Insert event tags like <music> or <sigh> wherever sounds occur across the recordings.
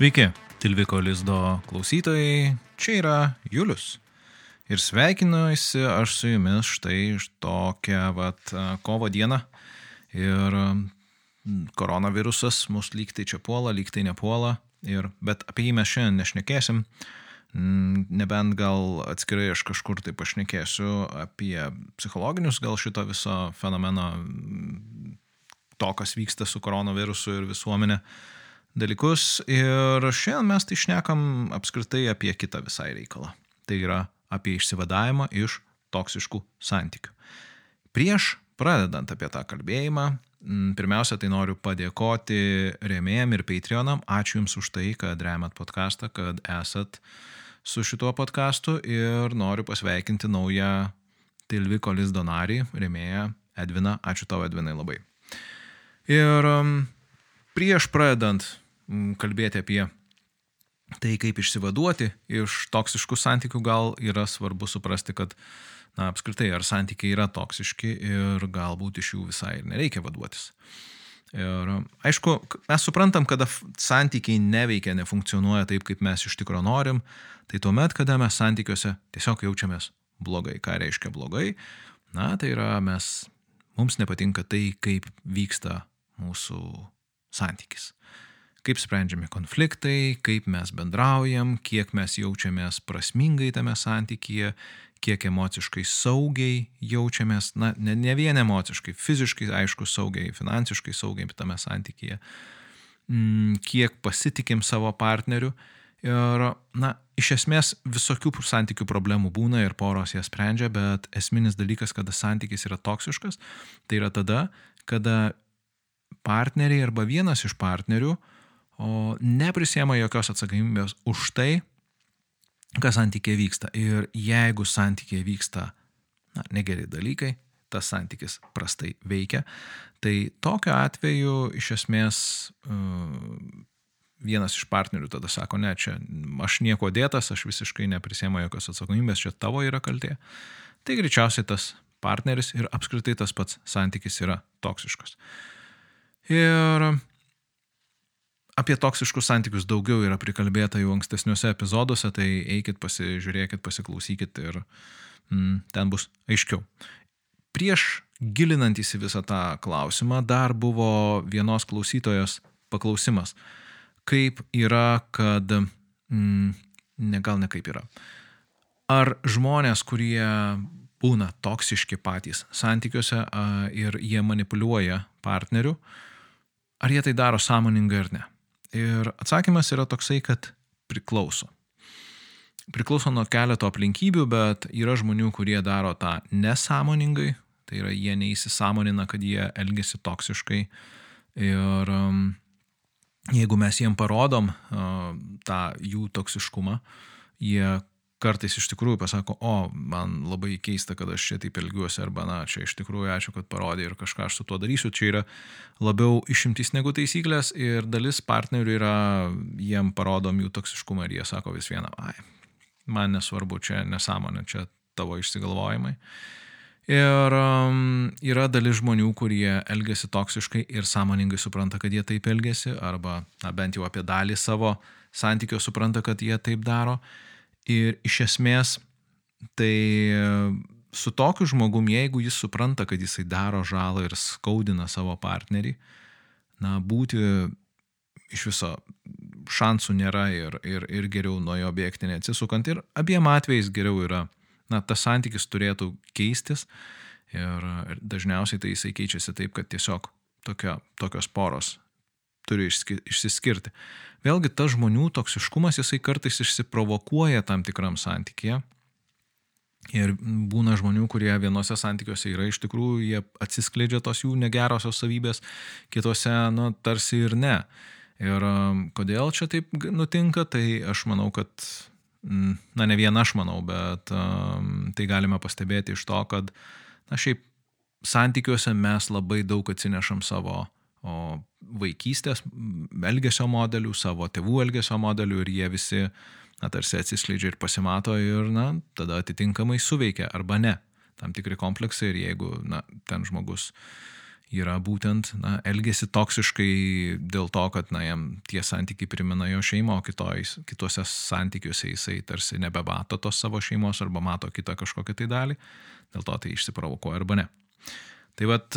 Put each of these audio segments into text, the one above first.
Sveiki, Tilviko Lizdo klausytojai, čia yra Julius. Ir sveikinuosi aš su jumis štai iš tokią vat kovo dieną. Ir koronavirusas mus lygtai čia puola, lygtai nepuola. Ir, bet apie jį mes šiandien nešnekėsim. Nebent gal atskirai aš kažkur tai pašnekėsiu apie psichologinius gal šito viso fenomeno, to, kas vyksta su koronavirusu ir visuomenė dalykus. Ir šiandien mes tai šnekam apskritai apie kitą visai reikalą. Tai yra apie išsivadavimą iš toksiškų santykių. Prieš pradedant apie tą kalbėjimą, pirmiausia, tai noriu padėkoti rėmėjim ir Patreonam. Ačiū Jums už tai, kad remet podcastą, kad esat su šituo podcastu ir noriu pasveikinti naują Tilviko Lizdonarį, rėmėją Edviną. Ačiū tau, Edvinai, labai. Ir prieš pradedant kalbėti apie tai, kaip išsivaduoti iš toksiškų santykių, gal yra svarbu suprasti, kad na, apskritai ar santykiai yra toksiški ir galbūt iš jų visai ir nereikia vaduotis. Ir aišku, mes suprantam, kada santykiai neveikia, nefunkcionuoja taip, kaip mes iš tikrųjų norim, tai tuomet, kada mes santykiuose tiesiog jaučiamės blogai. Ką reiškia blogai? Na, tai yra mes, mums nepatinka tai, kaip vyksta mūsų santykis kaip sprendžiami konfliktai, kaip mes bendraujam, kiek mes jaučiamės prasmingai tame santykyje, kiek emociškai saugiai jaučiamės, na, ne, ne vien emociškai, fiziškai, aišku, saugiai, finansiškai saugiai tame santykyje, mm, kiek pasitikim savo partneriu. Ir, na, iš esmės visokių santykių problemų būna ir poros jas sprendžia, bet esminis dalykas, kada santykis yra toksiškas, tai yra tada, kada partneriai arba vienas iš partnerių uh, o neprisėma jokios atsakomybės už tai, kas santykė vyksta. Ir jeigu santykė vyksta na, negeri dalykai, tas santykis prastai veikia, tai tokiu atveju iš esmės uh, vienas iš partnerių tada sako, ne, čia aš nieko dėtas, aš visiškai neprisėmu jokios atsakomybės, čia tavo yra kaltė. Tai greičiausiai tas partneris ir apskritai tas pats santykis yra toksiškas. Ir Apie toksiškus santykius daugiau yra prikalbėta jau ankstesniuose epizoduose, tai eikit, pasižiūrėkit, pasiklausykit ir mm, ten bus aiškiau. Prieš gilinantis į visą tą klausimą, dar buvo vienos klausytojos paklausimas, kaip yra, kad, mm, ne gal ne kaip yra, ar žmonės, kurie būna toksiški patys santykiuose ir jie manipuliuoja partneriu, ar jie tai daro sąmoningai ar ne. Ir atsakymas yra toksai, kad priklauso. Priklauso nuo keleto aplinkybių, bet yra žmonių, kurie daro tą nesąmoningai, tai yra jie neįsisamonina, kad jie elgesi toksiškai. Ir um, jeigu mes jiem parodom uh, tą jų toksiškumą, jie kartais iš tikrųjų pasako, o, man labai keista, kad aš čia taip elgiuosi, arba, na, čia iš tikrųjų ačiū, kad parodė ir kažką aš su tuo darysiu. Čia yra labiau išimtis negu taisyklės ir dalis partnerių yra, jiem parodom jų toksiškumą ir jie sako vis vieną, ai, man nesvarbu, čia nesąmonė, čia tavo išsigalvojimai. Ir um, yra dalis žmonių, kurie elgesi toksiškai ir sąmoningai supranta, kad jie taip elgesi, arba na, bent jau apie dalį savo santykio supranta, kad jie taip daro. Ir iš esmės, tai su tokiu žmogum, jeigu jis supranta, kad jisai daro žalą ir skaudina savo partnerį, na, būti iš viso šansų nėra ir, ir, ir geriau nuo jo bėgti neatsisukant. Ir abiem atvejais geriau yra, na, tas santykis turėtų keistis ir, ir dažniausiai tai jisai keičiasi taip, kad tiesiog tokio, tokios poros turi išsiskirti. Vėlgi, tas žmonių toksiškumas jisai kartais išsiprovokuoja tam tikram santykėje. Ir būna žmonių, kurie vienose santykiuose yra iš tikrųjų, jie atsiskleidžia tos jų negerosios savybės, kitose, nu, tarsi ir ne. Ir um, kodėl čia taip nutinka, tai aš manau, kad, na, ne vien aš manau, bet um, tai galime pastebėti iš to, kad, na, šiaip santykiuose mes labai daug atsinešam savo o vaikystės elgesio modelių, savo tėvų elgesio modelių ir jie visi, na, tarsi atsiskleidžia ir pasimato ir, na, tada atitinkamai suveikia arba ne tam tikri kompleksai ir jeigu, na, ten žmogus yra būtent, na, elgesi toksiškai dėl to, kad, na, jam tie santykiai primena jo šeimą, o kitoj, kitose santykiuose jisai tarsi nebemato tos savo šeimos arba mato kitą kažkokią tai dalį, dėl to tai išsiprovokuoja arba ne. Tai vad,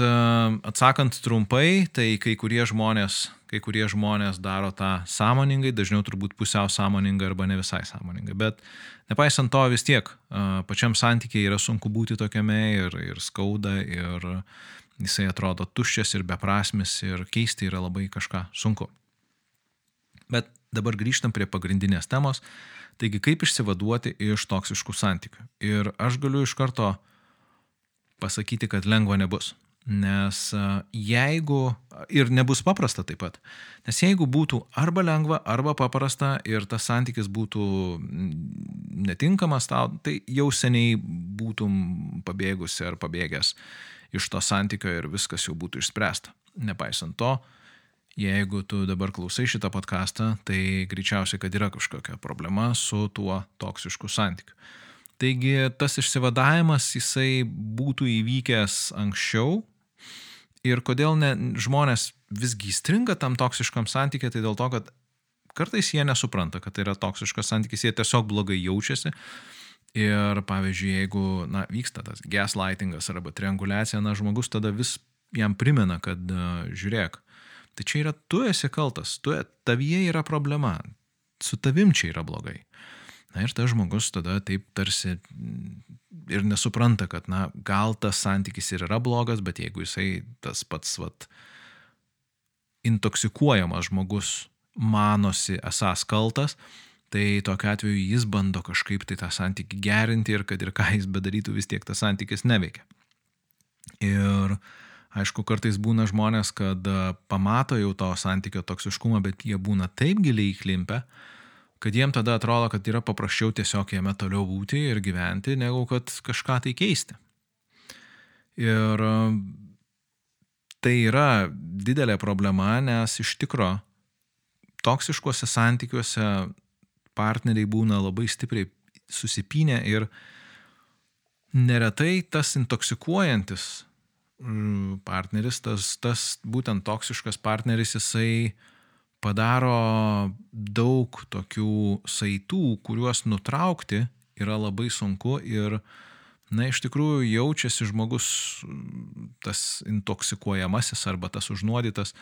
atsakant trumpai, tai kai kurie žmonės, kai kurie žmonės daro tą sąmoningai, dažniau turbūt pusiau sąmoningai arba ne visai sąmoningai, bet nepaisant to vis tiek, pačiam santykiai yra sunku būti tokiame ir, ir skauda, ir jisai atrodo tuščias ir beprasmis ir keisti yra labai kažką sunku. Bet dabar grįžtam prie pagrindinės temos, taigi kaip išsivaduoti iš toksiškų santykių. Ir aš galiu iš karto uh, pasakyti, kad lengva nebus. Nes e, jeigu, ir nebus paprasta taip pat, nes jeigu būtų arba lengva, arba paprasta ir tas santykis būtų netinkamas tau, tai jau seniai būtum pabėgusi ar pabėgęs iš to santykio ir viskas jau būtų išspręsta. Nepaisant to, jeigu tu dabar klausai šitą podcastą, tai greičiausiai, kad yra kažkokia problema su tuo toksišku santykiu. Taigi tas išsivadavimas jisai būtų įvykęs anksčiau ir kodėl ne, žmonės visgi įstringa tam toksiškam santykiai, tai dėl to, kad kartais jie nesupranta, kad tai yra toksiškas santykis, jie tiesiog blogai jaučiasi. Ir pavyzdžiui, jeigu na, vyksta tas gaslightingas arba trianguliacija, na, žmogus tada vis jam primena, kad uh, žiūrėk, tai čia yra tu esi kaltas, tu, tavyje yra problema, su tavim čia yra blogai. Na ir tas žmogus tada taip tarsi ir nesupranta, kad, na, gal tas santykis ir yra blogas, bet jeigu jisai tas pats, vat, intoksikuojamas žmogus manosi esas kaltas, tai tokiu atveju jis bando kažkaip tai tą santykį gerinti ir kad ir ką jis bedarytų, vis tiek tas santykis neveikia. Ir aišku, kartais būna žmonės, kad pamato jau to santykio toksiškumą, bet jie būna taip giliai įklimpę, kad jiem tada atrodo, kad yra paprasčiau tiesiog jame toliau būti ir gyventi, negu kad kažką tai keisti. Ir tai yra didelė problema, nes iš tikro toksiškuose santykiuose partneriai būna labai stipriai susipinę ir neretai tas intoksikuojantis mm, partneris, tas, tas būtent toksiškas partneris, jisai padaro daug tokių saitų, kuriuos nutraukti yra labai sunku ir, na, iš tikrųjų jaučiasi žmogus, tas intoksikuojamasis arba tas užnuodytas,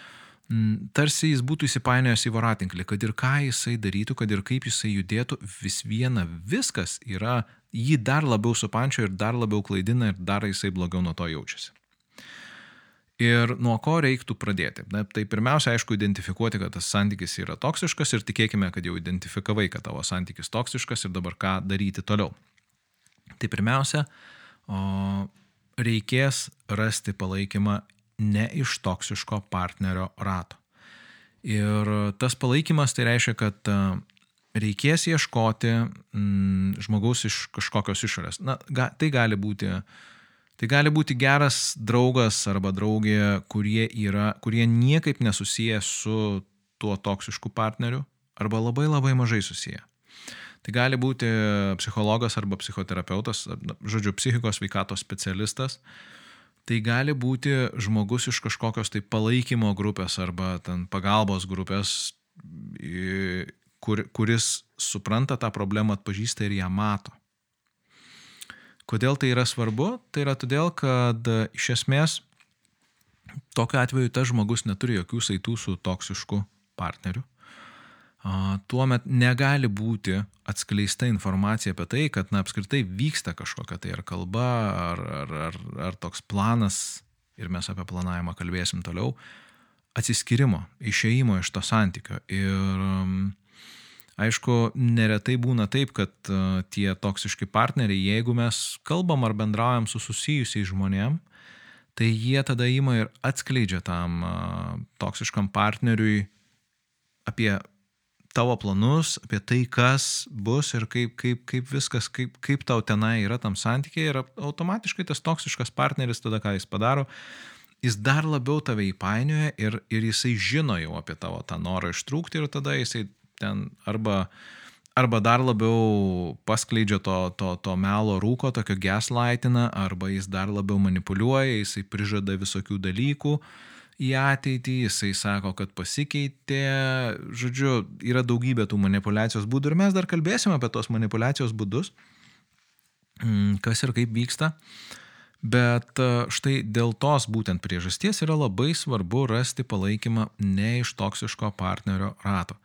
tarsi jis būtų įsipainiojęs į voratinklį, kad ir ką jisai darytų, kad ir kaip jisai judėtų, vis viena viskas yra, jį dar labiau supančio ir dar labiau klaidina ir dar jisai blogiau nuo to jaučiasi. Ir nuo ko reiktų pradėti? Na, tai pirmiausia, aišku, identifikuoti, kad tas santykis yra toksiškas ir tikėkime, kad jau identifikavai, kad tavo santykis toksiškas ir dabar ką daryti toliau. Tai pirmiausia, o, reikės rasti palaikymą ne iš toksiško partnerio rato. Ir tas palaikymas tai reiškia, kad reikės ieškoti mm, žmogaus iš kažkokios išorės. Na, ga, tai gali būti uh, Tai gali būti geras draugas arba draugė, kurie, yra, kurie niekaip nesusiję su tuo toksišku partneriu arba labai labai mažai susiję. Tai gali būti psichologas arba psichoterapeutas, žodžiu, psichikos veikatos specialistas. Tai gali būti žmogus iš kažkokios tai palaikymo grupės arba ten pagalbos grupės, kur, kuris supranta tą problemą, atpažįsta ir ją mato. Kodėl tai yra svarbu? Tai yra todėl, kad e, iš esmės tokiu atveju tas žmogus neturi jokių saitų su toksišku partneriu. Tuomet negali būti atskleista informacija apie tai, kad na, apskritai vyksta kažkokia tai ar kalba, ar, ar, ar, ar toks planas, ir mes apie planavimą kalbėsim toliau, atsiskirimo, išeimo iš to santykio. Ir Aišku, neretai būna taip, kad uh, tie toksiški partneriai, jeigu mes kalbam ar bendraujam su susijusiais žmonėm, tai jie tada įima ir atskleidžia tam uh, toksiškam partneriui apie tavo planus, apie tai, kas bus ir kaip, kaip, kaip viskas, kaip, kaip tau tenai yra tam santykiai ir automatiškai tas toksiškas partneris tada ką jis padaro, jis dar labiau tave įpainioja ir, ir jisai žino jau apie tavo tą norą ištrūkti ir tada jisai ten arba, arba dar labiau paskleidžia to, to, to melo rūko, tokio gaslightina, arba jis dar labiau manipuliuoja, jisai prižada visokių dalykų į ateitį, jisai sako, kad pasikeitė, žodžiu, yra daugybė tų manipulacijos būdų ir mes dar kalbėsime apie tos manipulacijos būdus, mm, kas ir kaip vyksta. Bet e, štai dėl tos būtent priežasties yra labai svarbu rasti palaikymą ne iš toksiško partnerio rato.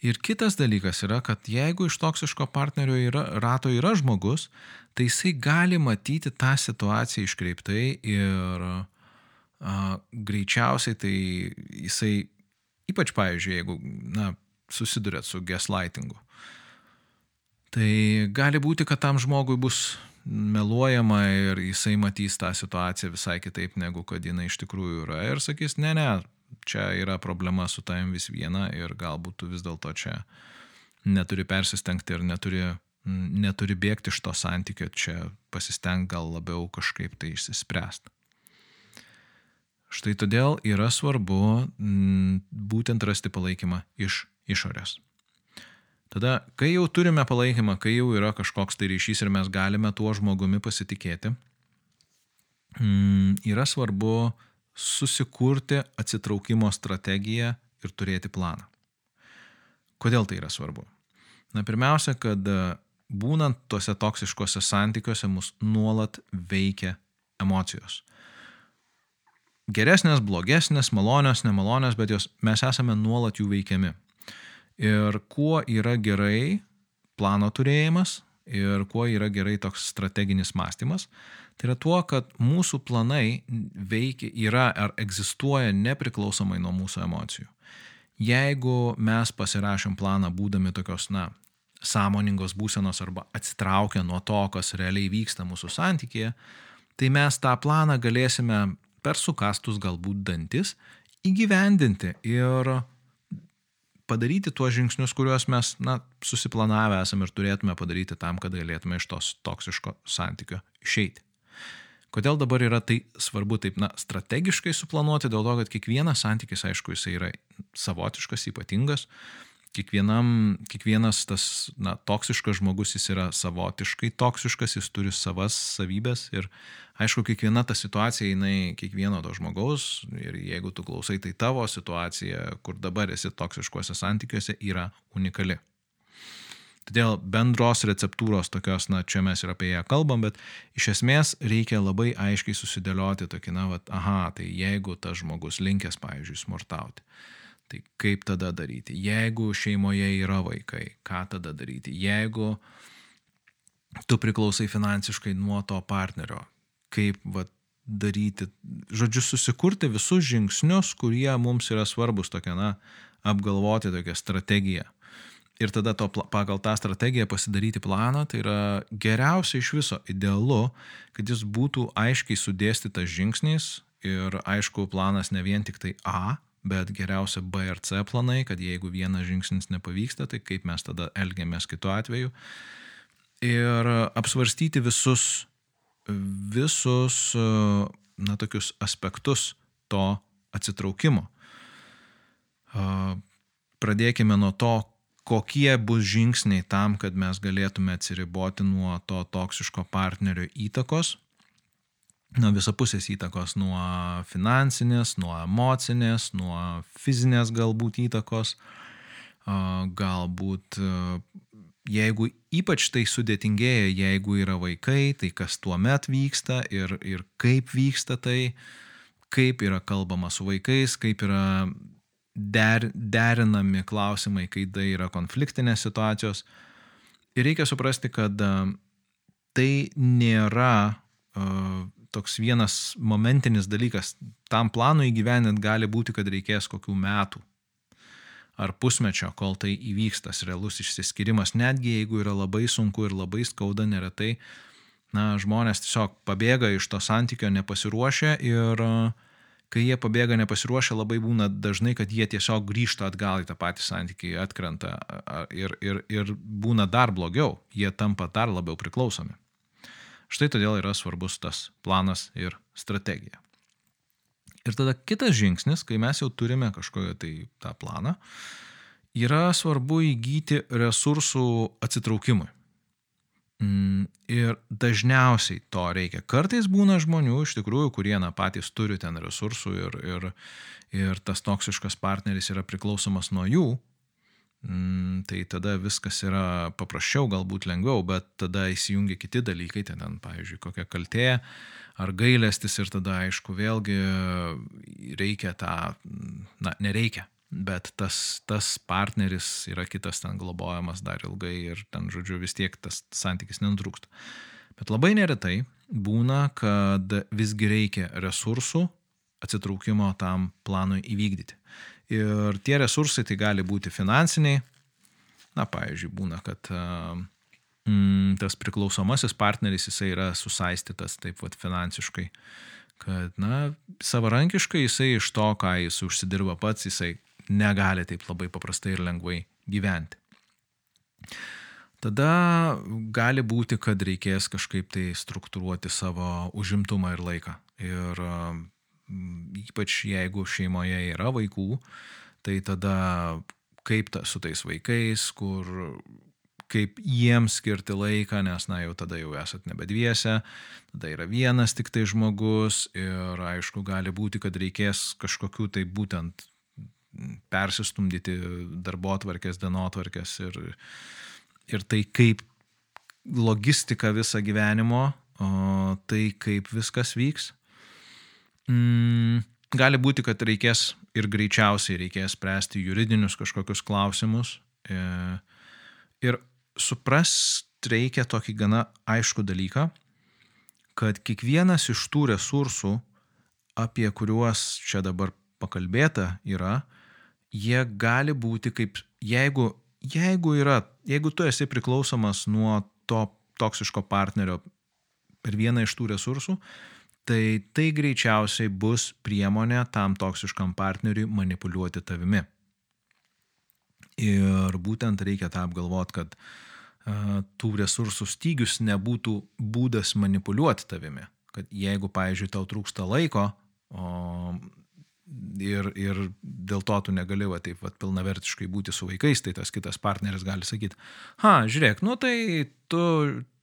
Ir kitas dalykas yra, kad jeigu iš toksiško partnerio yra, rato yra žmogus, tai jisai gali matyti tą situaciją iškreiptai ir a, greičiausiai tai jisai, ypač pavyzdžiui, jeigu na, susidurėt su gaslightingu, tai gali būti, kad tam žmogui bus meluojama ir jisai matys tą situaciją visai kitaip, negu kad jinai iš tikrųjų yra ir sakys, ne, ne, čia yra problema su tavim vis viena ir galbūt tu vis dėlto čia neturi persistengti ir neturi, neturi bėgti iš to santykio, čia pasisteng gal labiau kažkaip tai išsispręsti. Štai todėl yra svarbu būtent rasti palaikymą iš išorės. Tada, kai jau turime palaikymą, kai jau yra kažkoks tai ryšys ir mes galime tuo žmogumi pasitikėti, yra svarbu susikurti atsitraukimo strategiją ir turėti planą. Kodėl tai yra svarbu? Na, pirmiausia, kad e, būnant tuose toksiškose santykiuose mus nuolat veikia emocijos. Geresnės, blogesnės, malonios, nemalonios, bet jos, mes esame nuolat jų veikiami. Ir kuo yra gerai plano turėjimas ir kuo yra gerai toks strateginis mąstymas, Tai yra tuo, kad mūsų planai veikia, yra ar egzistuoja nepriklausomai nuo mūsų emocijų. Jeigu mes pasirašėm planą būdami tokios, na, sąmoningos būsenos arba atsitraukę nuo to, kas realiai vyksta mūsų santykėje, tai mes tą planą galėsime per sukastus galbūt dantis įgyvendinti ir padaryti tuos žingsnius, kuriuos mes na, susiplanavę esame ir turėtume padaryti tam, kad galėtume iš tos toksiško santykio išeiti. Kodėl dabar yra tai svarbu taip, na, strategiškai suplanuoti, dėl to, kad kiekvienas santykis, aišku, jisai yra savotiškas, ypatingas. Kiekvienam, kiekvienas tas, na, toksiškas žmogus, jis yra savotiškai toksiškas, jis turi savas savybės ir, aišku, kiekviena ta situacija, jinai kiekvieno to žmogaus ir jeigu tu klausai, tai tavo situacija, kur dabar esi toksiškuose santykiuose, yra unikali. Todėl bendros receptūros tokios, na, čia mes ir apie ją kalbam, bet iš esmės reikia labai aiškiai susidėlioti tokį, na, vat, aha, tai jeigu tas žmogus linkęs, pavyzdžiui, smurtauti, tai kaip tada daryti? Jeigu šeimoje yra vaikai, ką tada daryti? Jeigu tu priklausai finansiškai nuo to partnerio, kaip vat, daryti, žodžiu, susikurti visus žingsnius, kurie mums yra svarbus, tokia, na, apgalvoti tokią strategiją ir tada to, pagal tą strategiją pasidaryti planą, tai yra geriausia iš viso, idealu, kad jis būtų aiškiai sudėstytas žingsniais ir aišku, planas ne vien tik tai A, bet geriausia B ir C planai, kad jeigu vienas žingsnis nepavyksta, tai kaip mes tada elgiamės kitu atveju. Ir apsvarstyti visus, visus, na, tokius aspektus to atsitraukimo. Pradėkime nuo to, kokie bus žingsniai tam, kad mes galėtume atsiriboti nuo to toksiško partnerio įtakos, nuo visapusės įtakos, nuo finansinės, nuo emocinės, nuo fizinės galbūt įtakos, galbūt jeigu ypač tai sudėtingėja, jeigu yra vaikai, tai kas tuo met vyksta ir, ir kaip vyksta tai, kaip yra kalbama su vaikais, kaip yra der, derinami klausimai, kai tai yra konfliktinės situacijos. Ir reikia suprasti, kad tai nėra uh, toks vienas momentinis dalykas. Tam planui įgyvenint gali būti, kad reikės kokių metų ar pusmečio, kol tai įvyks tas realus išsiskirimas. Netgi jeigu yra labai sunku ir labai skauda, neretai, na, žmonės tiesiog pabėga iš to santykio nepasiruošę ir uh, kai jie pabėga nepasiruošę, labai būna dažnai, kad jie tiesiog grįžta atgal į tą patį santykį, atkrenta ir, ir, ir būna dar blogiau, jie tampa dar labiau priklausomi. Štai todėl yra svarbus tas planas ir strategija. Ir tada kitas žingsnis, kai mes jau turime kažkokią tai tą planą, yra svarbu įgyti resursų atsitraukimui. Mm, ir dažniausiai to reikia. Kartais būna žmonių iš tikrųjų, kurie na, patys turi ten resursų ir, ir, ir tas toksiškas partneris yra priklausomas nuo jų, tai tada viskas yra paprasčiau, galbūt lengviau, bet tada įsijungia kiti dalykai, ten, ten pavyzdžiui, kokia kaltė ar gailestis ir tada, aišku, vėlgi reikia tą, na, nereikia bet tas, tas partneris yra kitas ten globojamas dar ilgai ir ten, žodžiu, vis tiek tas santykis nenutrūksta. Bet labai neretai būna, kad visgi reikia resursų atsitraukimo tam planui įvykdyti. Ir tie resursai tai gali būti finansiniai, na, pavyzdžiui, būna, kad mm, tas priklausomasis partneris jisai yra susaistytas taip pat finansiškai, kad, na, savarankiškai jisai iš to, ką jis užsidirba pats, jisai negali taip labai paprastai ir lengvai gyventi. Tada gali būti, kad reikės kažkaip tai struktūruoti savo užimtumą ir laiką. Ir ypač jeigu šeimoje yra vaikų, tai tada kaip ta, su tais vaikais, kur kaip jiems skirti laiką, nes, na, jau tada jau esat nebedviese, tada yra vienas tik tai žmogus ir aišku, gali būti, kad reikės kažkokių tai būtent persistumdyti darbo atvarkės, dienotvarkės ir, ir tai kaip logistika visą gyvenimo, tai kaip viskas vyks. Mm, gali būti, kad reikės ir greičiausiai reikės spręsti juridinius kažkokius klausimus. E, ir suprast reikia tokį gana aišku dalyką, kad kiekvienas iš tų resursų, apie kuriuos čia dabar pakalbėta yra, jie gali būti kaip, jeigu, jeigu yra, jeigu tu esi priklausomas nuo to toksiško partnerio per vieną iš tų resursų, tai tai greičiausiai bus priemonė tam toksiškam partneriui manipuliuoti tavimi. Ir būtent reikia tą apgalvoti, kad uh, tų resursų stygius nebūtų būdas manipuliuoti tavimi. Kad jeigu, pavyzdžiui, tau trūksta laiko, o ir, ir dėl to tu negali va, taip va, pilnavertiškai būti su vaikais, tai tas kitas partneris gali sakyti, ha, žiūrėk, nu tai tu,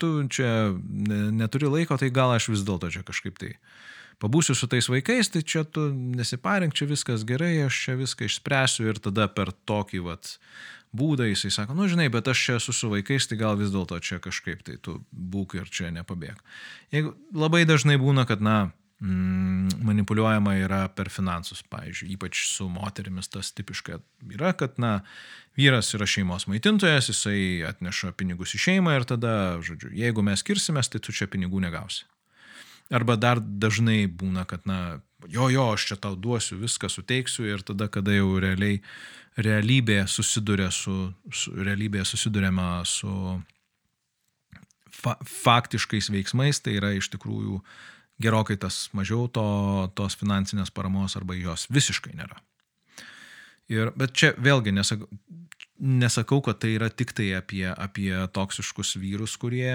tu čia neturi laiko, tai gal aš vis dėlto čia kažkaip tai pabūsiu su tais vaikais, tai čia tu nesiparink, čia viskas gerai, aš čia viską išspręsiu ir tada per tokį vat, būdą jisai sako, nu žinai, bet aš čia esu su vaikais, tai gal vis dėlto čia kažkaip tai tu būk ir čia nepabėg. Jeigu labai dažnai būna, kad, na, manipuliuojama yra per finansus, pavyzdžiui, ypač su moterimis tas tipiškai yra, kad, na, vyras yra šeimos maitintojas, jisai atneša pinigus į šeimą ir tada, žodžiu, jeigu mes skirsimės, tai tu čia pinigų negausi. Arba dar dažnai būna, kad, na, jo, jo, aš čia tau duosiu, viską suteiksiu ir tada, kada jau realiai realybė susiduria su, su realybė susidurėma su fa, faktiškais veiksmais, tai yra iš tikrųjų uh, gerokai tas mažiau to, tos finansinės paramos arba jos visiškai nėra. Ir, bet čia vėlgi nesakau, nesakau, kad tai yra tik tai apie, apie toksiškus vyrus, kurie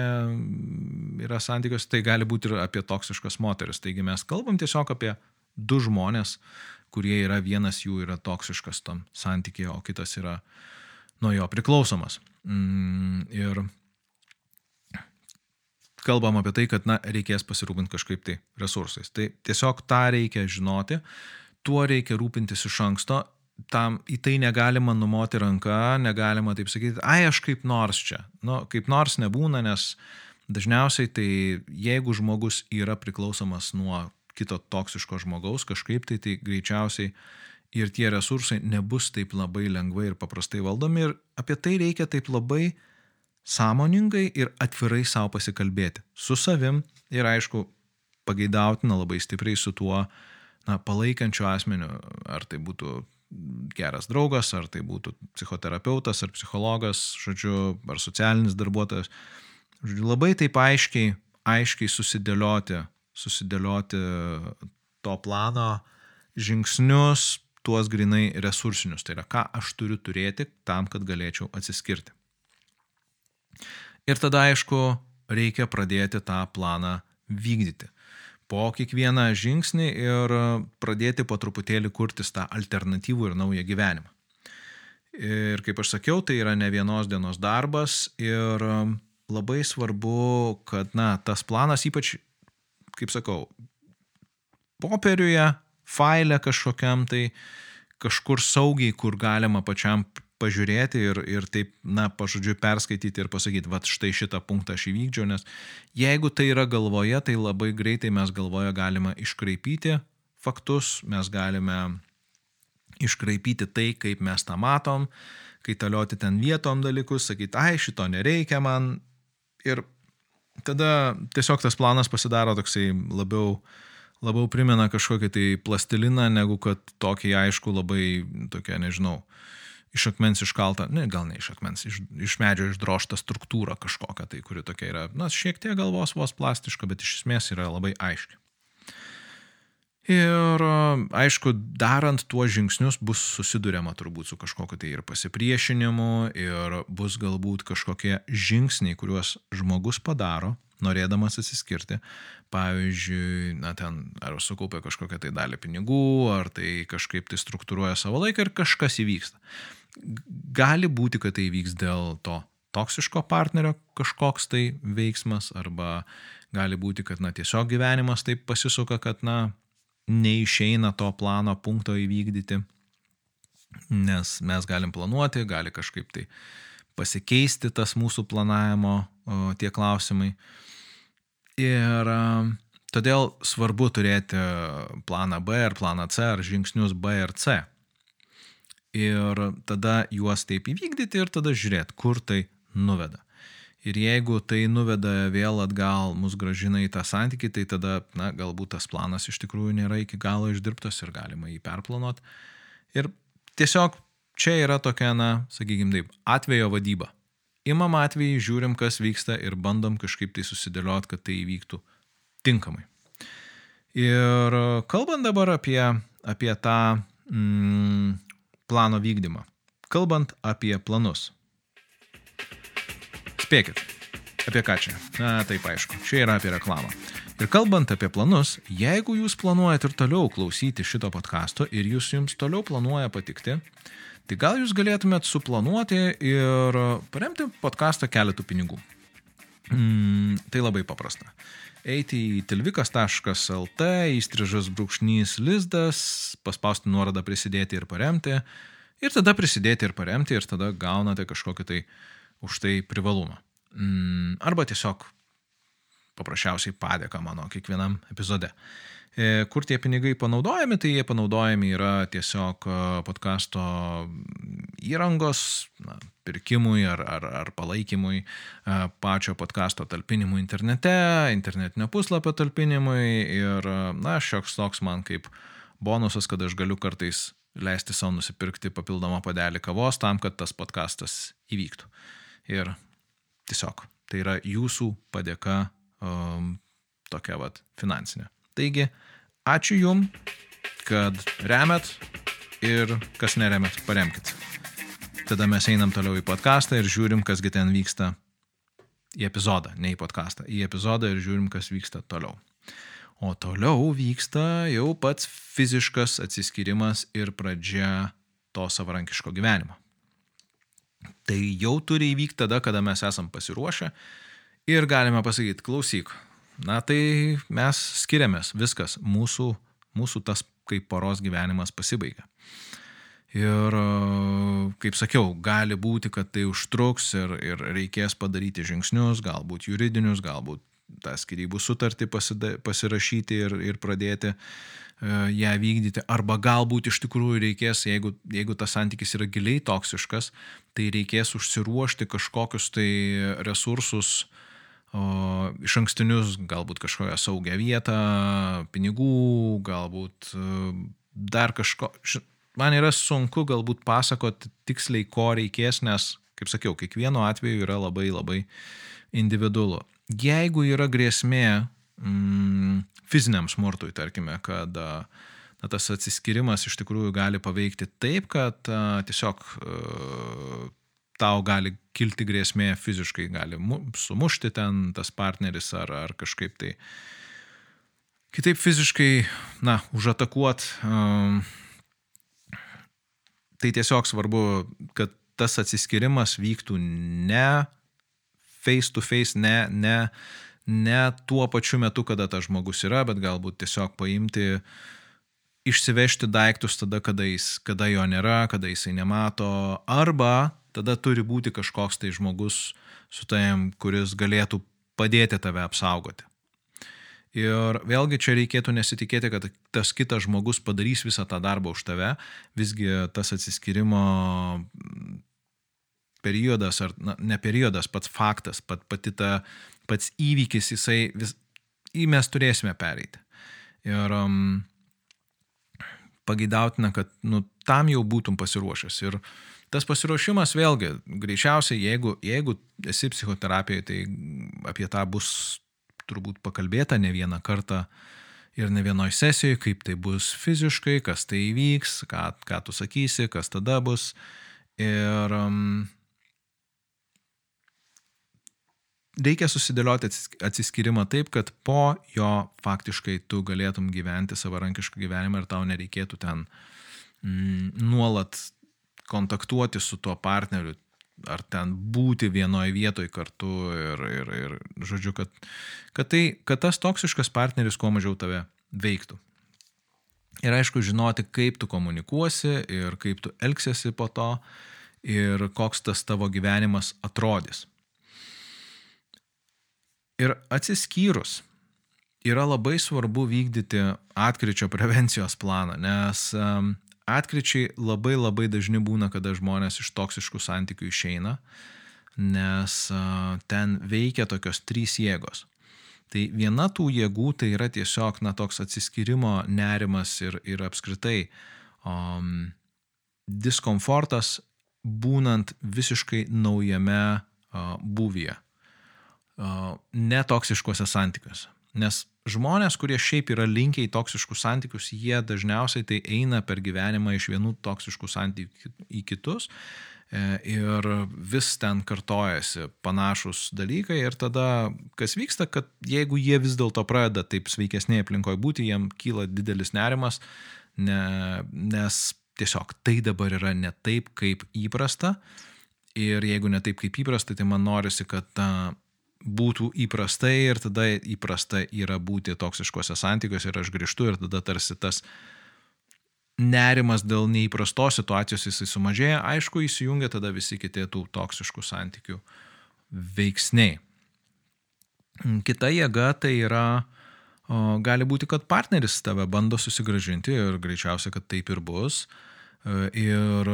yra santykios, tai gali būti ir apie toksiškas moteris. Taigi mes kalbam tiesiog apie du žmonės, kurie yra vienas jų yra toksiškas tam santykėje, o kitas yra nuo jo priklausomas. Mm, ir kalbam apie tai, kad na, reikės pasirūpinti kažkaip tai resursais. Tai tiesiog tą reikia žinoti, tuo reikia rūpintis iš anksto, tam į tai negalima numoti ranką, negalima taip sakyti, ai aš kaip nors čia. Nu, kaip nors nebūna, nes dažniausiai tai jeigu žmogus yra priklausomas nuo kito toksiško žmogaus kažkaip tai, tai greičiausiai ir tie resursai nebus taip labai lengvai ir paprastai valdomi ir apie tai reikia taip labai sąmoningai ir atvirai savo pasikalbėti. Su savim ir aišku, pageidautina labai stipriai su tuo na, palaikančiu asmeniu, ar tai būtų geras draugas, ar tai būtų psichoterapeutas, ar psichologas, žodžiu, ar socialinis darbuotojas. Žodžiu, labai taip aiškiai, aiškiai susidėlioti, susidėlioti to plano žingsnius, tuos grinai resursinius. Tai yra, ką aš turiu turėti tam, kad galėčiau atsiskirti. Ir tada, aišku, reikia pradėti tą planą vykdyti. Po kiekvieną žingsnį ir pradėti po truputėlį kurtis tą alternatyvų ir naują gyvenimą. Ir kaip aš sakiau, tai yra ne vienos dienos darbas ir labai svarbu, kad, na, tas planas ypač, kaip sakau, popieriuje, failė kažkokiam tai kažkur saugiai, kur galima pačiam pažiūrėti ir, ir taip, na, pažodžiu, perskaityti ir pasakyti, va štai šitą punktą aš įvykdžiau, nes jeigu tai yra galvoje, tai labai greitai mes galvoje galime iškraipyti faktus, mes galime iškraipyti tai, kaip mes tą matom, kaitalioti ten vietom dalykus, sakyti, ai, šito nereikia man. Ir tada tiesiog tas planas pasidaro toksai labiau, labiau primena kažkokį tai plastiliną, negu kad tokį aišku labai, tokia, nežinau, iš akmens iškalta, ne, gal ne iš akmens, iš, iš medžio išdrošta struktūra kažkokia, tai kuri tokia yra, na, šiek tiek galvos vos plastiška, bet iš esmės yra labai aiški. Ir aišku, darant tuos žingsnius bus susidurima turbūt su kažkokiu tai ir pasipriešinimu, ir bus galbūt kažkokie žingsniai, kuriuos žmogus padaro, norėdamas atsiskirti. Pavyzdžiui, na ten, ar sukaupia kažkokią tai dalį pinigų, ar tai kažkaip tai struktūruoja savo laiką ir kažkas įvyksta gali būti, kad tai vyks dėl to toksiško partnerio kažkoks tai veiksmas, arba gali būti, kad na, tiesiog gyvenimas taip pasisuka, kad na, neišeina to plano punkto įvykdyti, nes mes galim planuoti, gali kažkaip tai pasikeisti tas mūsų planavimo o, tie klausimai. Ir todėl svarbu turėti planą B ar planą C ar žingsnius B ir C ir tada juos taip įvykdyti ir tada žiūrėti, kur tai nuveda. Ir jeigu tai nuveda vėl atgal, mus gražina į tą santykį, tai tada, na, galbūt tas planas iš tikrųjų nėra iki galo išdirbtas ir galima jį perplanuoti. Ir tiesiog čia yra tokia, na, sakykime taip, atvejo vadyba. Imam atvejį, žiūrim, kas vyksta ir bandom kažkaip tai susidėlioti, kad tai įvyktų tinkamai. Ir kalbant dabar apie, apie tą mm, plano vykdymą. Kalbant apie planus. Spėkit, apie ką čia? Na, taip aišku, čia yra apie reklamą. Ir kalbant apie planus, jeigu jūs planuojate ir toliau klausyti šito podkasto ir jūs jums toliau planuoja patikti, tai gal jūs galėtumėt suplanuoti ir paremti podkastą keletų pinigų. Mm, tai labai paprasta. Eiti į tilvikas.lt, įstrižas brūkšnys lizdas, paspausti nuorodą prisidėti ir paremti, ir tada prisidėti ir paremti, ir tada gaunate kažkokį tai už tai privalumą. Mm, arba tiesiog paprasčiausiai padėka mano kiekvienam epizode. E, kur tie pinigai panaudojami, tai jie panaudojami yra tiesiog e, podkasto įrangos na, pirkimui ar, ar, ar palaikymui, e, pačio podkasto talpinimui internete, internetinio puslapio talpinimui ir, na, šioks toks man kaip bonusas, kad aš galiu kartais leisti savo nusipirkti papildomą padelį kavos tam, kad tas podkastas įvyktų. Ir tiesiog tai yra jūsų padėka um, tokia vat finansinė. Taigi, ačiū Jum, kad remet ir kas neremet, paremkit. Tada mes einam toliau į podcastą ir žiūrim, kasgi ten vyksta į epizodą, ne į podcastą, į epizodą ir žiūrim, kas vyksta toliau. O toliau vyksta jau pats fiziškas atsiskyrimas ir pradžia to savarankiško gyvenimo. Tai jau turi įvykti tada, kada mes esam pasiruošę ir galime pasakyti, klausyk, na tai mes skiriamės, viskas, mūsų, mūsų tas kaip poros gyvenimas pasibaigia. Ir, kaip sakiau, gali būti, kad tai užtruks ir, ir reikės padaryti žingsnius, galbūt juridinius, galbūt tą skirybų sutartį pasida, pasirašyti ir, ir pradėti uh, ją vykdyti. Arba galbūt iš tikrųjų reikės, jeigu, jeigu tas santykis yra giliai toksiškas, tai reikės užsiruošti kažkokius tai resursus, uh, iš ankstinius, galbūt kažkokią saugią vietą, pinigų, galbūt e, dar kažko. Man yra sunku galbūt pasakoti tiksliai, ko reikės, nes, kaip sakiau, kiekvieno atveju yra labai labai individualu. Jeigu yra grėsmė mm, fiziniam smurtui, tarkime, kad na, tas atsiskirimas iš tikrųjų gali paveikti taip, kad a, tiesiog a, tau gali kilti grėsmė fiziškai, gali sumušti ten tas partneris ar, ar kažkaip tai kitaip fiziškai, na, užatakuot. Um, tai tiesiog svarbu, kad tas atsiskirimas vyktų ne face to face, ne, ne, ne tuo pačiu metu, kada tas žmogus yra, bet galbūt tiesiog paimti, išsivežti daiktus tada, kada, jis, kada jo nėra, kada jisai nemato, arba tada turi būti kažkoks tai žmogus su tavim, kuris galėtų padėti tave apsaugoti. Ir vėlgi čia reikėtų nesitikėti, kad tas kitas žmogus padarys visą tą darbą už tave, visgi tas atsiskirimo periodas, ar na, ne periodas, pats faktas, pat, pati ta, pats įvykis, jisai vis, į mes turėsime pereiti. Ir um, pageidautina, kad nu, tam jau būtum pasiruošęs. Ir tas pasiruošimas vėlgi, greičiausiai, jeigu, jeigu esi psichoterapijoje, tai apie tą bus turbūt pakalbėta ne vieną kartą ir ne vienoje sesijoje, kaip tai bus fiziškai, kas tai įvyks, ką, ką tu sakysi, kas tada bus. Ir um, reikia susidėlioti atsiskyrimą taip, kad po jo faktiškai tu galėtum gyventi savarankišką gyvenimą ir tau nereikėtų ten mm, nuolat kontaktuoti su tuo partneriu, ar ten būti vienoje vietoje kartu ir, ir, ir žodžiu, kad, kad, tai, kad tas toksiškas partneris kuo mažiau tave veiktų. Ir aišku, žinoti, kaip tu komunikuosi ir kaip tu elgsiesi po to ir koks tas tavo gyvenimas atrodys. Ir atsiskyrus yra labai svarbu vykdyti atkričio prevencijos planą, nes atkričiai labai labai dažni būna, kada žmonės iš toksiškų santykių išeina, nes ten veikia tokios trys jėgos. Tai viena tų jėgų tai yra tiesiog, na, toks atsiskyrimo nerimas ir, ir apskritai um, diskomfortas būnant visiškai naujame uh, būvyje, uh, netoksiškuose santykiuose. Nes žmonės, kurie šiaip yra linkę į toksiškus santykius, jie dažniausiai tai eina per gyvenimą iš vienų toksiškų santykių į kitus e, ir vis ten kartojasi panašus dalykai ir tada kas vyksta, kad jeigu jie vis dėlto pradeda taip sveikesnėje aplinkoje būti, jiem kyla didelis nerimas, ne, nes tiesiog tai dabar yra ne taip, kaip įprasta. Ir jeigu ne taip kaip įprasta, tai man norisi, kad būtų įprastai ir tada įprasta yra būti toksiškose santykiuose ir aš grįžtu ir tada tarsi tas nerimas dėl neįprastos situacijos jisai sumažėja, aišku, įsijungia tada visi kiti tų toksiškų santykių veiksniai. Kita jėga tai yra, gali būti, kad partneris tave bando susigražinti ir greičiausia, kad taip ir bus. E, ir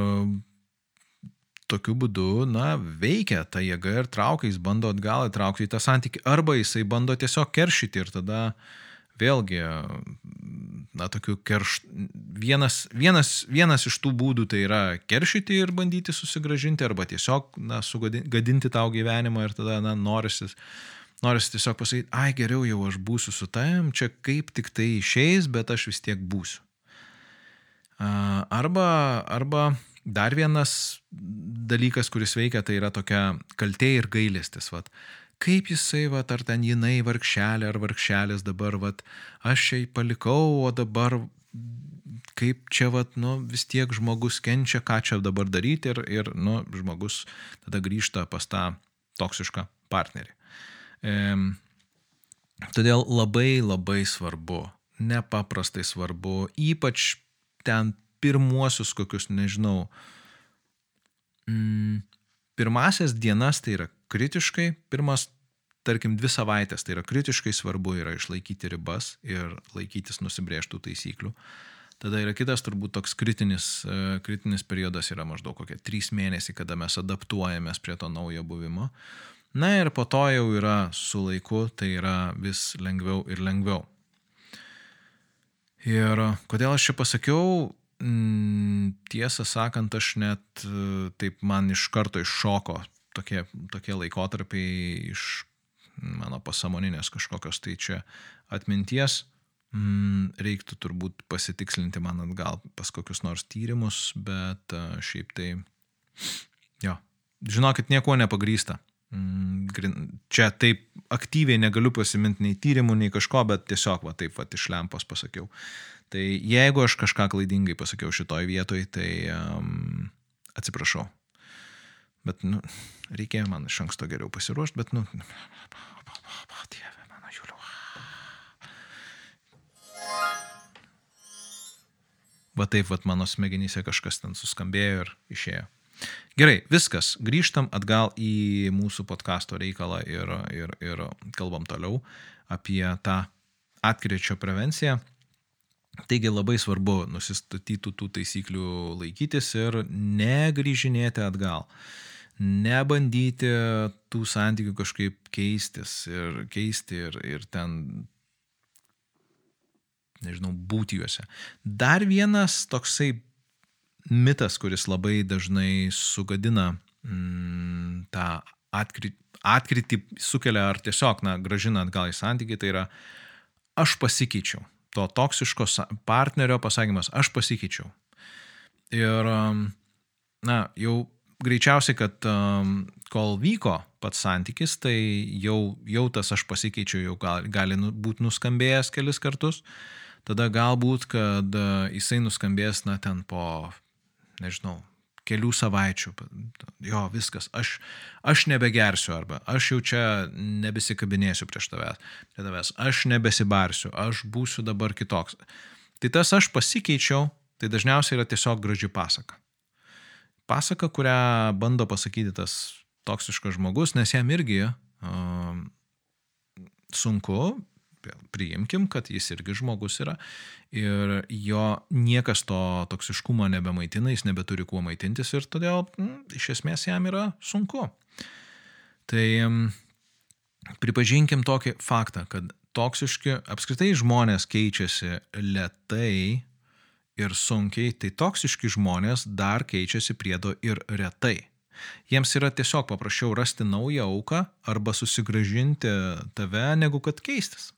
tokiu būdu, na, veikia ta jėga ir traukia, jis bando atgal įtraukti į tą santykį, arba jisai bando tiesiog keršyti ir tada vėlgi, na, tokiu kerš... Vienas, vienas, vienas iš tų būdų tai yra keršyti ir bandyti susigražinti, arba tiesiog, na, sugadinti tau gyvenimą ir tada, na, norisi, norisi tiesiog pasakyti, ai, geriau jau aš būsiu su tavim, čia kaip tik tai išeis, bet aš vis tiek būsiu. Arba, arba Dar vienas dalykas, kuris veikia, tai yra tokia kaltė ir gailestis. Vat. Kaip jisai, vat, ar ten jinai vargšelė ar vargšelis dabar, vat, aš jį palikau, o dabar kaip čia, vat, nu, vis tiek žmogus kenčia, ką čia dabar daryti ir, ir nu, žmogus tada grįžta pas tą toksišką partnerį. E, todėl labai labai svarbu, nepaprastai svarbu, ypač ten pirmuosius kokius, nežinau, mm, pirmasias dienas tai yra kritiškai, pirmas, tarkim, dvi savaitės tai yra kritiškai svarbu yra išlaikyti ribas ir laikytis nusibrieštų taisyklių. Tada yra kitas turbūt toks kritinis, e, kritinis periodas yra maždaug kokie trys mėnesiai, kada mes adaptuojamės prie to naujo buvimo. Na ir po to jau yra su laiku, tai yra vis lengviau ir lengviau. Ir kodėl aš čia pasakiau, tiesą sakant, aš net e, taip man iš karto iššoko tokie, tokie laikotarpiai iš mano pasamoninės kažkokios tai čia atminties. Mm, reiktų turbūt pasitikslinti man atgal pas kokius nors tyrimus, bet e, šiaip tai, jo, žinokit, nieko nepagrysta. Mm, čia taip aktyviai negaliu pasiminti nei tyrimų, nei kažko, bet tiesiog va taip va iš lempos pasakiau. Tai jeigu aš kažką klaidingai pasakiau šitoj vietoj, tai um, atsiprašau. Bet, nu, reikėjo man iš anksto geriau pasiruošti, bet, nu, dieve mano Juliu. Va taip, va mano smegenyse kažkas ten suskambėjo ir išėjo. Gerai, viskas. Grįžtam atgal į mūsų podkasto reikalą ir, ir, ir kalbam toliau apie tą atkrečio prevenciją. Taigi labai svarbu nusistatytų tų taisyklių laikytis ir negrįžinėti atgal. Nebandyti tų santykių kažkaip keistis ir keisti ir, ir ten, nežinau, būti juose. Dar vienas toksai mitas, kuris labai dažnai sugadina mm, tą atkritį, atkritį sukelia ar tiesiog, na, gražina atgal į santykį, tai yra aš pasikeičiau. To toksiško partnerio pasakymas, aš pasikeičiau. Ir, na, jau greičiausiai, kad um, kol vyko pats santykis, tai jau, jau tas aš pasikeičiau, jau gal, gali nu, būti nuskambėjęs kelis kartus. Tada galbūt, kad uh, jisai nuskambės, na, ten po nežinau, kelių savaičių. Jo, viskas, aš, aš nebegersiu arba aš jau čia nebesikabinėsiu prieš tavęs, prie tavęs, aš nebesibarsiu, aš būsiu dabar kitoks. Tai tas aš pasikeičiau, tai dažniausiai yra tiesiog graži pasaka. Pasaka, kurią bando pasakyti tas toksiškas žmogus, nes jam irgi uh, sunku, priimkim, kad jis irgi žmogus yra ir jo niekas to toksiškumo nebemaitina, jis nebeturi kuo maitintis ir todėl m, mm, iš esmės jam yra sunku. Tai mm, pripažinkim tokį faktą, kad toksiški apskritai žmonės keičiasi lietai ir sunkiai, tai toksiški žmonės dar keičiasi priedo ir retai. Jiems yra tiesiog paprasčiau rasti naują auką arba susigražinti tave, negu kad keistis.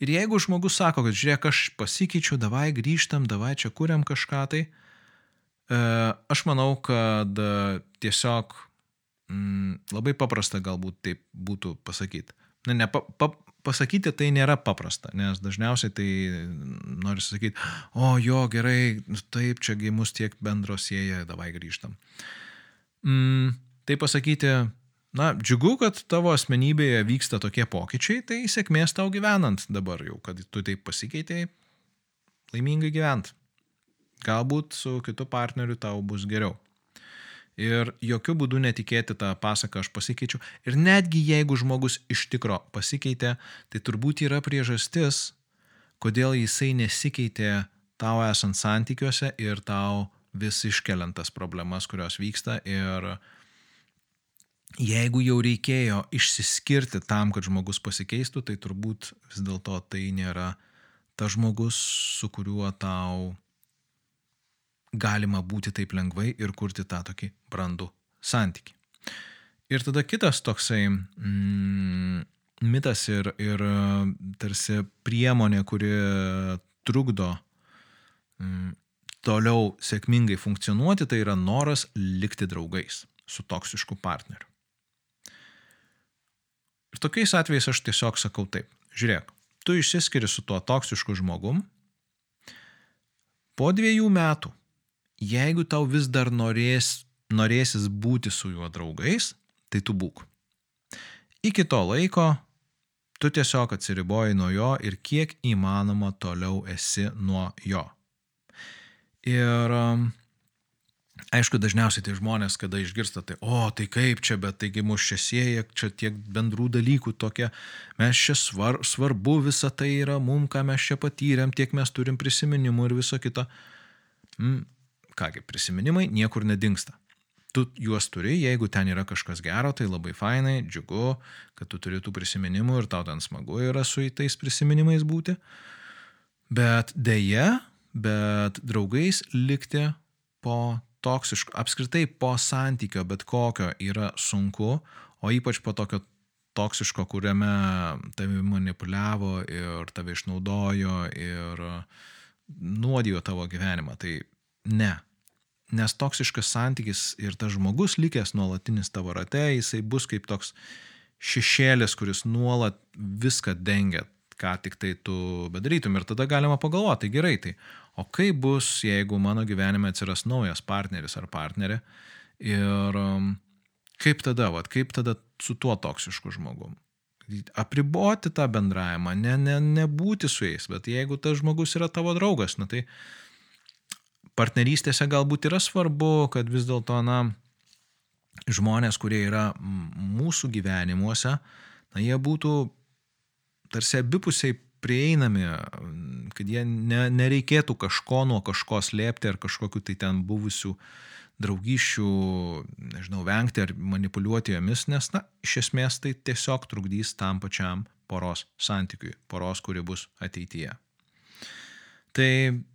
Ir jeigu žmogus sako, kad žiūrėk, aš pasikeičiau, davai grįžtam, davai čia kuriam kažką tai, e, aš manau, kad e, tiesiog mm, labai paprasta galbūt taip būtų pasakyti. Na, ne, pa, pa, pasakyti tai nėra paprasta, nes dažniausiai tai nori sakyti, o jo gerai, taip, čia gimus tiek bendros sieja, davai grįžtam. Mm, tai pasakyti Na, džiugu, kad tavo asmenybėje vyksta tokie pokyčiai, tai sėkmės tau gyvenant dabar jau, kad tu taip pasikeitėjai, laimingai gyvent. Galbūt su kitu partneriu tau bus geriau. Ir jokių būdų netikėti tą pasaką aš pasikeičiu. Ir netgi jeigu žmogus iš tikro pasikeitė, tai turbūt yra priežastis, kodėl jisai nesikeitė tau esant santykiuose ir tau vis iškeliant tas problemas, kurios vyksta ir uh, jeigu jau reikėjo išsiskirti tam, kad žmogus pasikeistų, tai turbūt vis dėlto tai nėra tas žmogus, su kuriuo tau galima būti taip lengvai ir kurti tą tokį brandų santyki. Ir tada kitas toksai mm, mitas ir, ir tarsi priemonė, kuri trukdo mm, toliau sėkmingai funkcionuoti, tai yra noras likti draugais su toksišku partneriu. Ir tokiais atvejais aš tiesiog sakau taip, žiūrėk, tu išsiskiri su tuo toksišku žmogum, po dviejų metų, jeigu tau vis dar norės, norėsis būti su juo draugais, tai tu būk. Iki to laiko tu tiesiog atsiriboji nuo jo ir kiek įmanoma toliau esi nuo jo. Ir um, Aišku, dažniausiai tai žmonės, kada išgirsta, tai, o, tai kaip čia, bet taigi mus čia sieja, čia tiek bendrų dalykų tokie, mes čia svar, svarbu visa tai yra, mum, ką mes čia patyrėm, tiek mes turim prisiminimų ir viso kito. Mm, kągi, prisiminimai niekur nedingsta. Tu juos turi, jeigu ten yra kažkas gero, tai labai fainai, džiugu, kad tu turi tų prisiminimų ir tau ten smagu yra su tais prisiminimais būti. Bet dėja, bet draugais likti po toksiško, apskritai po santykio bet kokio yra sunku, o ypač po tokio toksiško, kuriame tavi manipuliavo ir tave išnaudojo ir nuodijo tavo gyvenimą. Tai ne. Nes toksiškas santykis ir tas žmogus likęs nuolatinis tavo rate, jisai bus kaip toks šešėlis, kuris nuolat viską dengia, ką tik tai tu bedarytum. Ir tada galima pagalvoti, tai gerai, tai o kaip bus, jeigu mano gyvenime atsiras naujas partneris ar partnerė ir um, kaip tada, vat, kaip tada su tuo toksišku žmogum. Apriboti tą bendravimą, ne, ne, nebūti su jais, bet jeigu tas žmogus yra tavo draugas, na tai partnerystėse galbūt yra svarbu, kad vis dėlto, na, žmonės, kurie yra mūsų gyvenimuose, na, jie būtų tarsi abipusiai prieinami, kad jie ne, nereikėtų kažko nuo kažko slėpti ar kažkokiu tai ten buvusių draugyšių, nežinau, vengti ar manipuliuoti jomis, nes, na, iš esmės tai tiesiog trukdys tam pačiam poros santykiui, poros, kuri bus ateityje. Tai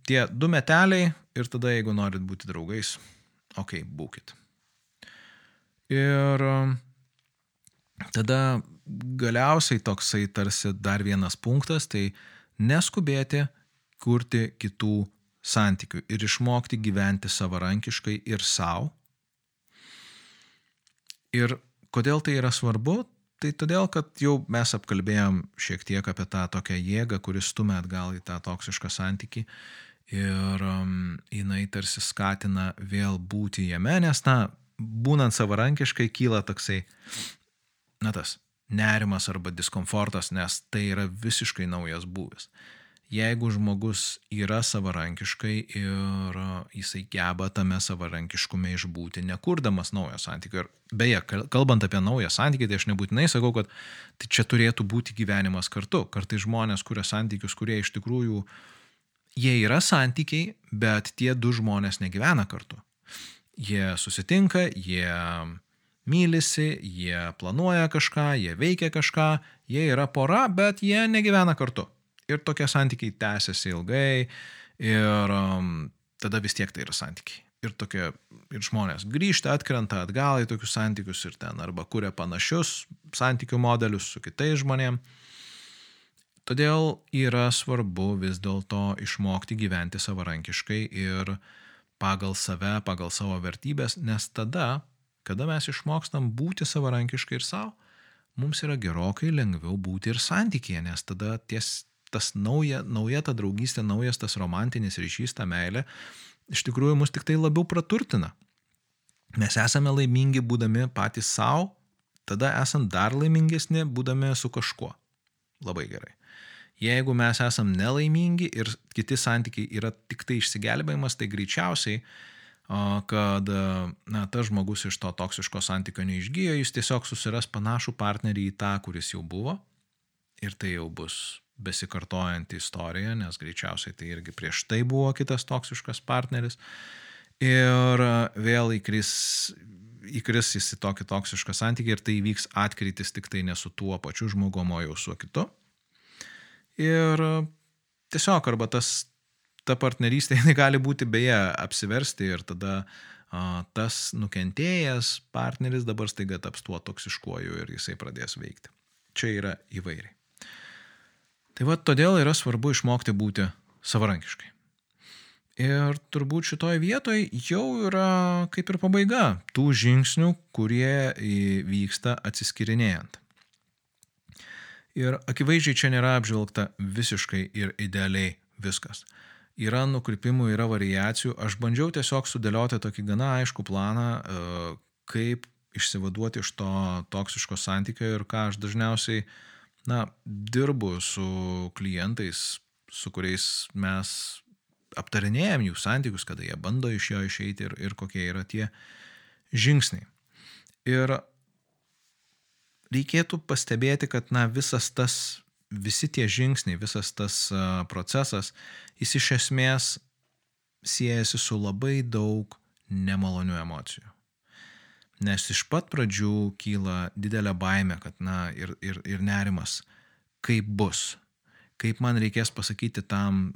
tie du meteliai ir tada, jeigu norit būti draugais, okay, būkit. Ir tada galiausiai toksai tarsi dar vienas punktas, tai neskubėti kurti kitų santykių ir išmokti gyventi savarankiškai ir savo. Ir kodėl tai yra svarbu? Tai todėl, kad jau mes apkalbėjom šiek tiek apie tą tokią jėgą, kuris stumia atgal į tą toksišką santyki ir um, jinai tarsi skatina vėl būti jame, nes, na, būnant savarankiškai kyla toksai, na tas, nerimas arba diskomfortas, nes tai yra visiškai naujas būvis. Jeigu žmogus yra savarankiškai ir jisai geba tame savarankiškume išbūti, nekurdamas naujo santykio. Ir beje, kalbant apie naują santykį, tai aš nebūtinai sakau, kad tai čia turėtų būti gyvenimas kartu. Kartai žmonės kuria santykius, kurie iš tikrųjų, jie yra santykiai, bet tie du žmonės negyvena kartu. Jie susitinka, jie mylisi, jie planuoja kažką, jie veikia kažką, jie yra pora, bet jie negyvena kartu. Ir tokie santykiai tęsiasi ilgai ir um, tada vis tiek tai yra santykiai. Ir, tokie, ir žmonės grįžta, atkrenta atgal į tokius santykius ir ten arba kuria panašius santykių modelius su kitais žmonėmis. Todėl yra svarbu vis dėlto išmokti gyventi savarankiškai ir pagal save, pagal savo vertybės, nes tada, kada mes išmokstam būti savarankiškai ir savo, mums yra gerokai lengviau būti ir santykėje, nes tada ties, tas nauja, nauja ta draugystė, naujas tas romantinis ryšys, ta meilė, iš tikrųjų mus tik tai labiau praturtina. Mes esame laimingi būdami patys savo, tada esam dar laimingesni būdami su kažkuo. Labai gerai. Jeigu mes esam nelaimingi ir kiti santykiai yra tik tai išsigelbėjimas, tai greičiausiai, kad na, tas žmogus iš to toksiško santykio neišgyjo, jis tiesiog susiras panašų partnerį į tą, kuris jau buvo. Ir tai jau bus besikartojanti istorija, nes greičiausiai tai irgi prieš tai buvo kitas toksiškas partneris. Ir vėl įkris, įkris jis į tokį toksišką santykį ir tai įvyks atkritis tik tai ne su tuo pačiu žmogumo, jau su kitu. Ir tiesiog arba tas, ta partnerystė, <laughs> jinai gali būti beje apsiversti ir tada a, tas nukentėjęs partneris dabar staiga taps tuo toksiškuoju ir jisai pradės veikti. Čia yra įvairiai. Tai va todėl yra svarbu išmokti būti savarankiškai. Ir turbūt šitoje vietoje jau yra kaip ir pabaiga tų žingsnių, kurie vyksta atsiskirinėjant. Ir akivaizdžiai čia nėra apžvelgta visiškai ir idealiai viskas. Yra nukrypimų, yra variacijų. Aš bandžiau tiesiog sudėlioti tokį gana aišku planą, e, kaip išsivaduoti iš to toksiško santykio ir ką aš dažniausiai, na, dirbu su klientais, su kuriais mes aptarinėjom jų santykius, kada jie bando iš jo išeiti ir, ir kokie yra tie žingsniai. Ir reikėtų pastebėti, kad na, visas tas, visi tie žingsniai, visas tas procesas, jis iš esmės siejasi su labai daug nemalonių emocijų. Nes iš pat pradžių kyla didelė baime, kad, na, ir, ir, ir nerimas, kaip bus, kaip man reikės pasakyti tam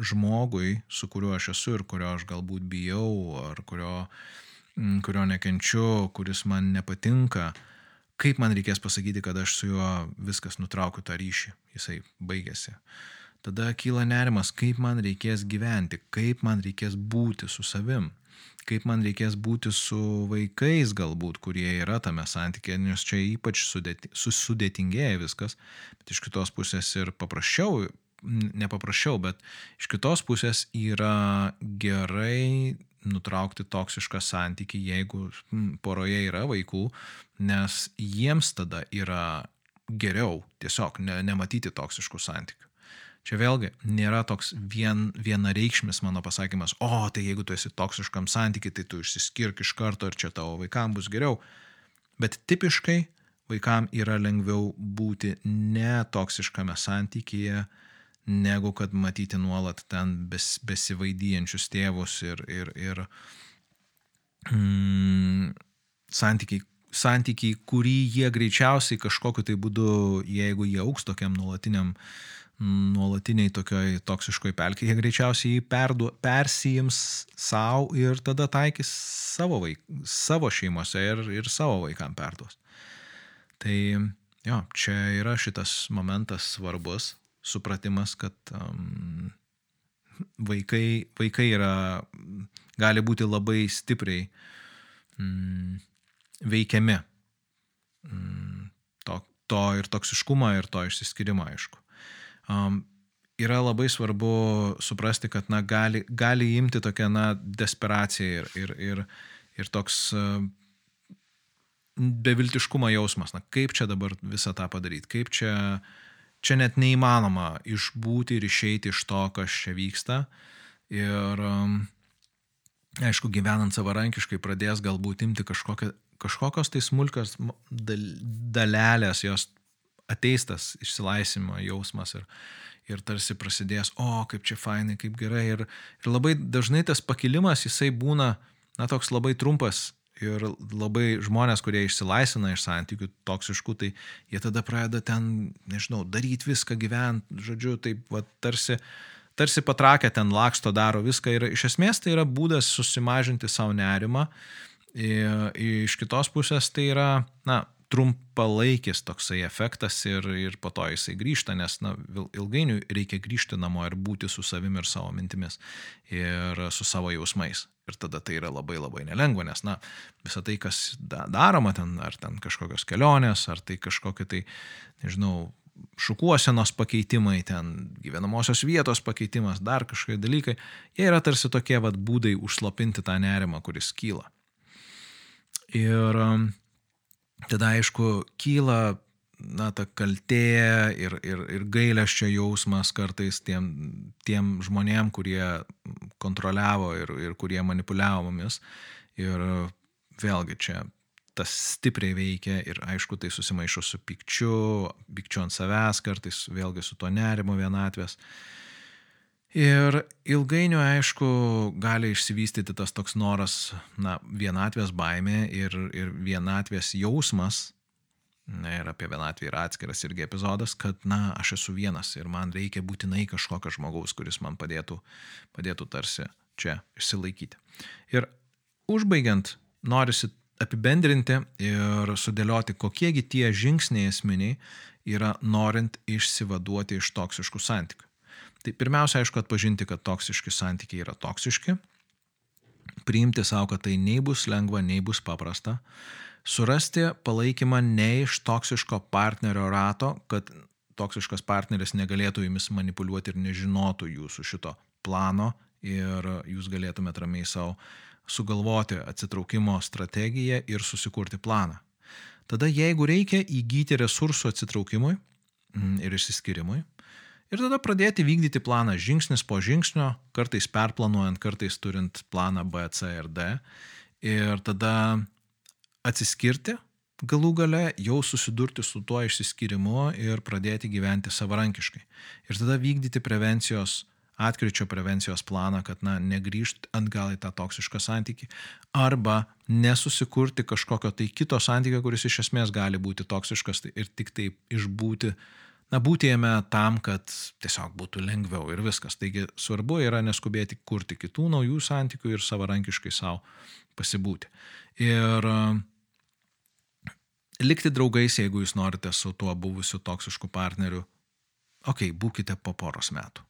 žmogui, su kuriuo aš esu ir kurio aš galbūt bijau, ar kurio, kurio nekenčiu, kuris man nepatinka, uh, kaip man reikės pasakyti, kad aš su juo viskas nutraukiu tą ryšį, jisai baigėsi. Tada kyla nerimas, kaip man reikės gyventi, kaip man reikės būti su savim. kaip man reikės būti su vaikais galbūt, kurie yra tame santykėje, nes čia ypač sudėti, sudėtingėja viskas, bet iš kitos pusės ir paprasčiau, nepaprasčiau, bet iš kitos pusės yra gerai nutraukti toksišką santykį, jeigu poroje yra vaikų, nes jiems tada yra geriau tiesiog ne, nematyti toksiškų santykių. Čia vėlgi nėra toks vien, vienareikšmis mano pasakymas, o tai jeigu tu esi toksiškam santykiai, tai tu išsiskirk iš karto ir čia tavo vaikam bus geriau. Bet tipiškai vaikam yra lengviau būti netoksiškame santykyje, negu kad matyti nuolat ten bes, besivaidyjančius tėvus ir, ir, ir mm, santykiai, santykiai, kurį jie greičiausiai kažkokiu tai būdu, jeigu jie auks tokiam nuolatiniam nuolatiniai tokioj toksiškoj pelkėje, jie greičiausiai perdu, persijims savo ir tada taikys savo, vaik, savo šeimose ir, ir savo vaikam perduos. Tai jo, čia yra šitas momentas svarbus, supratimas, kad um, vaikai, vaikai yra, gali būti labai stipriai mm, veikiami mm, to, to ir toksiškumo, ir to išsiskirimo, aišku um, yra labai svarbu suprasti, kad na, gali, gali imti tokia na, desperacija ir, ir, ir, ir toks uh, beviltiškumo jausmas. Na, kaip čia dabar visą tą padaryti? Kaip čia, čia net neįmanoma išbūti ir išeiti iš to, kas čia vyksta. Ir um, aišku, gyvenant savarankiškai pradės galbūt imti kažkokią, kažkokios tai smulkios dal, dalelės, jos ateis tas išsilaisvimo jausmas ir, ir tarsi prasidės, o kaip čia fainai, kaip gerai. Ir, ir labai dažnai tas pakilimas, jisai būna, na, toks labai trumpas. Ir labai žmonės, kurie išsilaisvina iš santykių toksiškų, tai jie tada pradeda ten, nežinau, daryti viską, gyventi, žodžiu, taip, va, tarsi, tarsi patrakę ten laksto, daro viską. Ir iš esmės tai yra būdas susimažinti savo nerimą. Ir iš kitos pusės tai yra, na, trumpalaikis toksai efektas ir, ir po to jisai grįžta, nes na, ilgainiui reikia grįžti namo ir būti su savimi ir savo mintimis ir su savo jausmais. Ir tada tai yra labai labai nelengva, nes, na, visą tai, kas da, daroma ten, ar ten kažkokios kelionės, ar tai kažkokie tai, nežinau, šukuosenos pakeitimai, ten gyvenamosios vietos pakeitimas, dar kažkokie dalykai, jie yra tarsi tokie vad būdai užslopinti tą nerimą, kuris kyla. Ir tada aišku kyla na, ta kaltė ir, ir, ir gailesčio jausmas kartais tiem, tiem žmonėm, kurie kontroliavo ir, ir kurie manipuliavo mumis. Ir vėlgi čia tas stipriai veikia ir aišku tai susimaišo su pikčiu, pikčiu ant savęs, kartais vėlgi su to nerimo vienatvės. Ir ilgainiui, aišku, gali išsivystyti tas toks noras, na, vienatvės baimė ir, ir vienatvės jausmas. Na, ir apie vienatvę yra atskiras irgi epizodas, kad, na, aš esu vienas ir man reikia būtinai kažkokio žmogaus, kuris man padėtų, padėtų tarsi čia išsilaikyti. Ir užbaigiant, norisi apibendrinti ir sudėlioti, kokiegi tie žingsniai esminiai yra norint išsivaduoti iš toksiškų santykių. Tai pirmiausia, aišku, atpažinti, kad toksiški santykiai yra toksiški, priimti savo, kad tai nei bus lengva, nei bus paprasta, surasti palaikymą ne iš toksiško partnerio rato, kad toksiškas partneris negalėtų jumis manipuliuoti ir nežinotų jūsų šito plano ir jūs galėtumėte ramiai savo sugalvoti atsitraukimo strategiją ir susikurti planą. Tada jeigu reikia įgyti resursų atsitraukimui mm, ir išsiskirimui, Ir tada pradėti vykdyti planą žingsnis po žingsnio, kartais perplanuojant, kartais turint planą B, C ir D. Ir tada atsiskirti galų gale, jau susidurti su tuo išsiskyrimu ir pradėti gyventi savarankiškai. Ir tada vykdyti prevencijos, atkričio prevencijos planą, kad, na, negrįžt atgal į tą toksišką santyki. Arba nesusikurti kažkokio tai kito santykio, kuris iš esmės gali būti toksiškas ir tik taip išbūti na, būti jame tam, kad tiesiog būtų lengviau ir viskas. Taigi svarbu yra neskubėti kurti kitų naujų santykių ir savarankiškai savo pasibūti. Ir e, likti draugais, jeigu jūs norite su tuo buvusiu toksišku partneriu, okay, būkite po poros metų.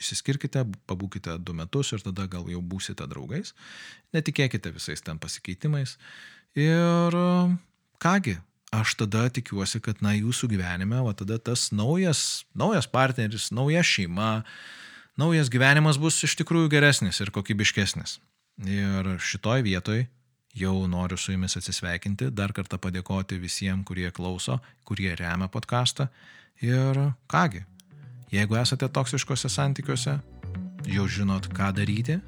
Išsiskirkite, pabūkite du metus ir tada gal jau būsite draugais. Netikėkite visais ten pasikeitimais. Ir kągi, aš tada tikiuosi, kad, na, jūsų gyvenime, o tada tas naujas, naujas partneris, nauja šeima, naujas gyvenimas bus iš tikrųjų geresnis ir kokybiškesnis. Ir šitoj vietoj jau noriu su jumis atsisveikinti, dar kartą padėkoti visiems, kurie klauso, kurie remia podcastą. Ir kągi, jeigu esate toksiškose santykiuose, jau žinot, ką daryti.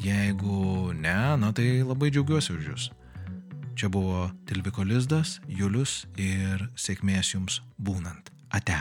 Jeigu ne, na tai labai džiaugiuosi už jūs. Čia buvo Tilviko Lizdas, Julius ir sėkmės jums būnant. Ate.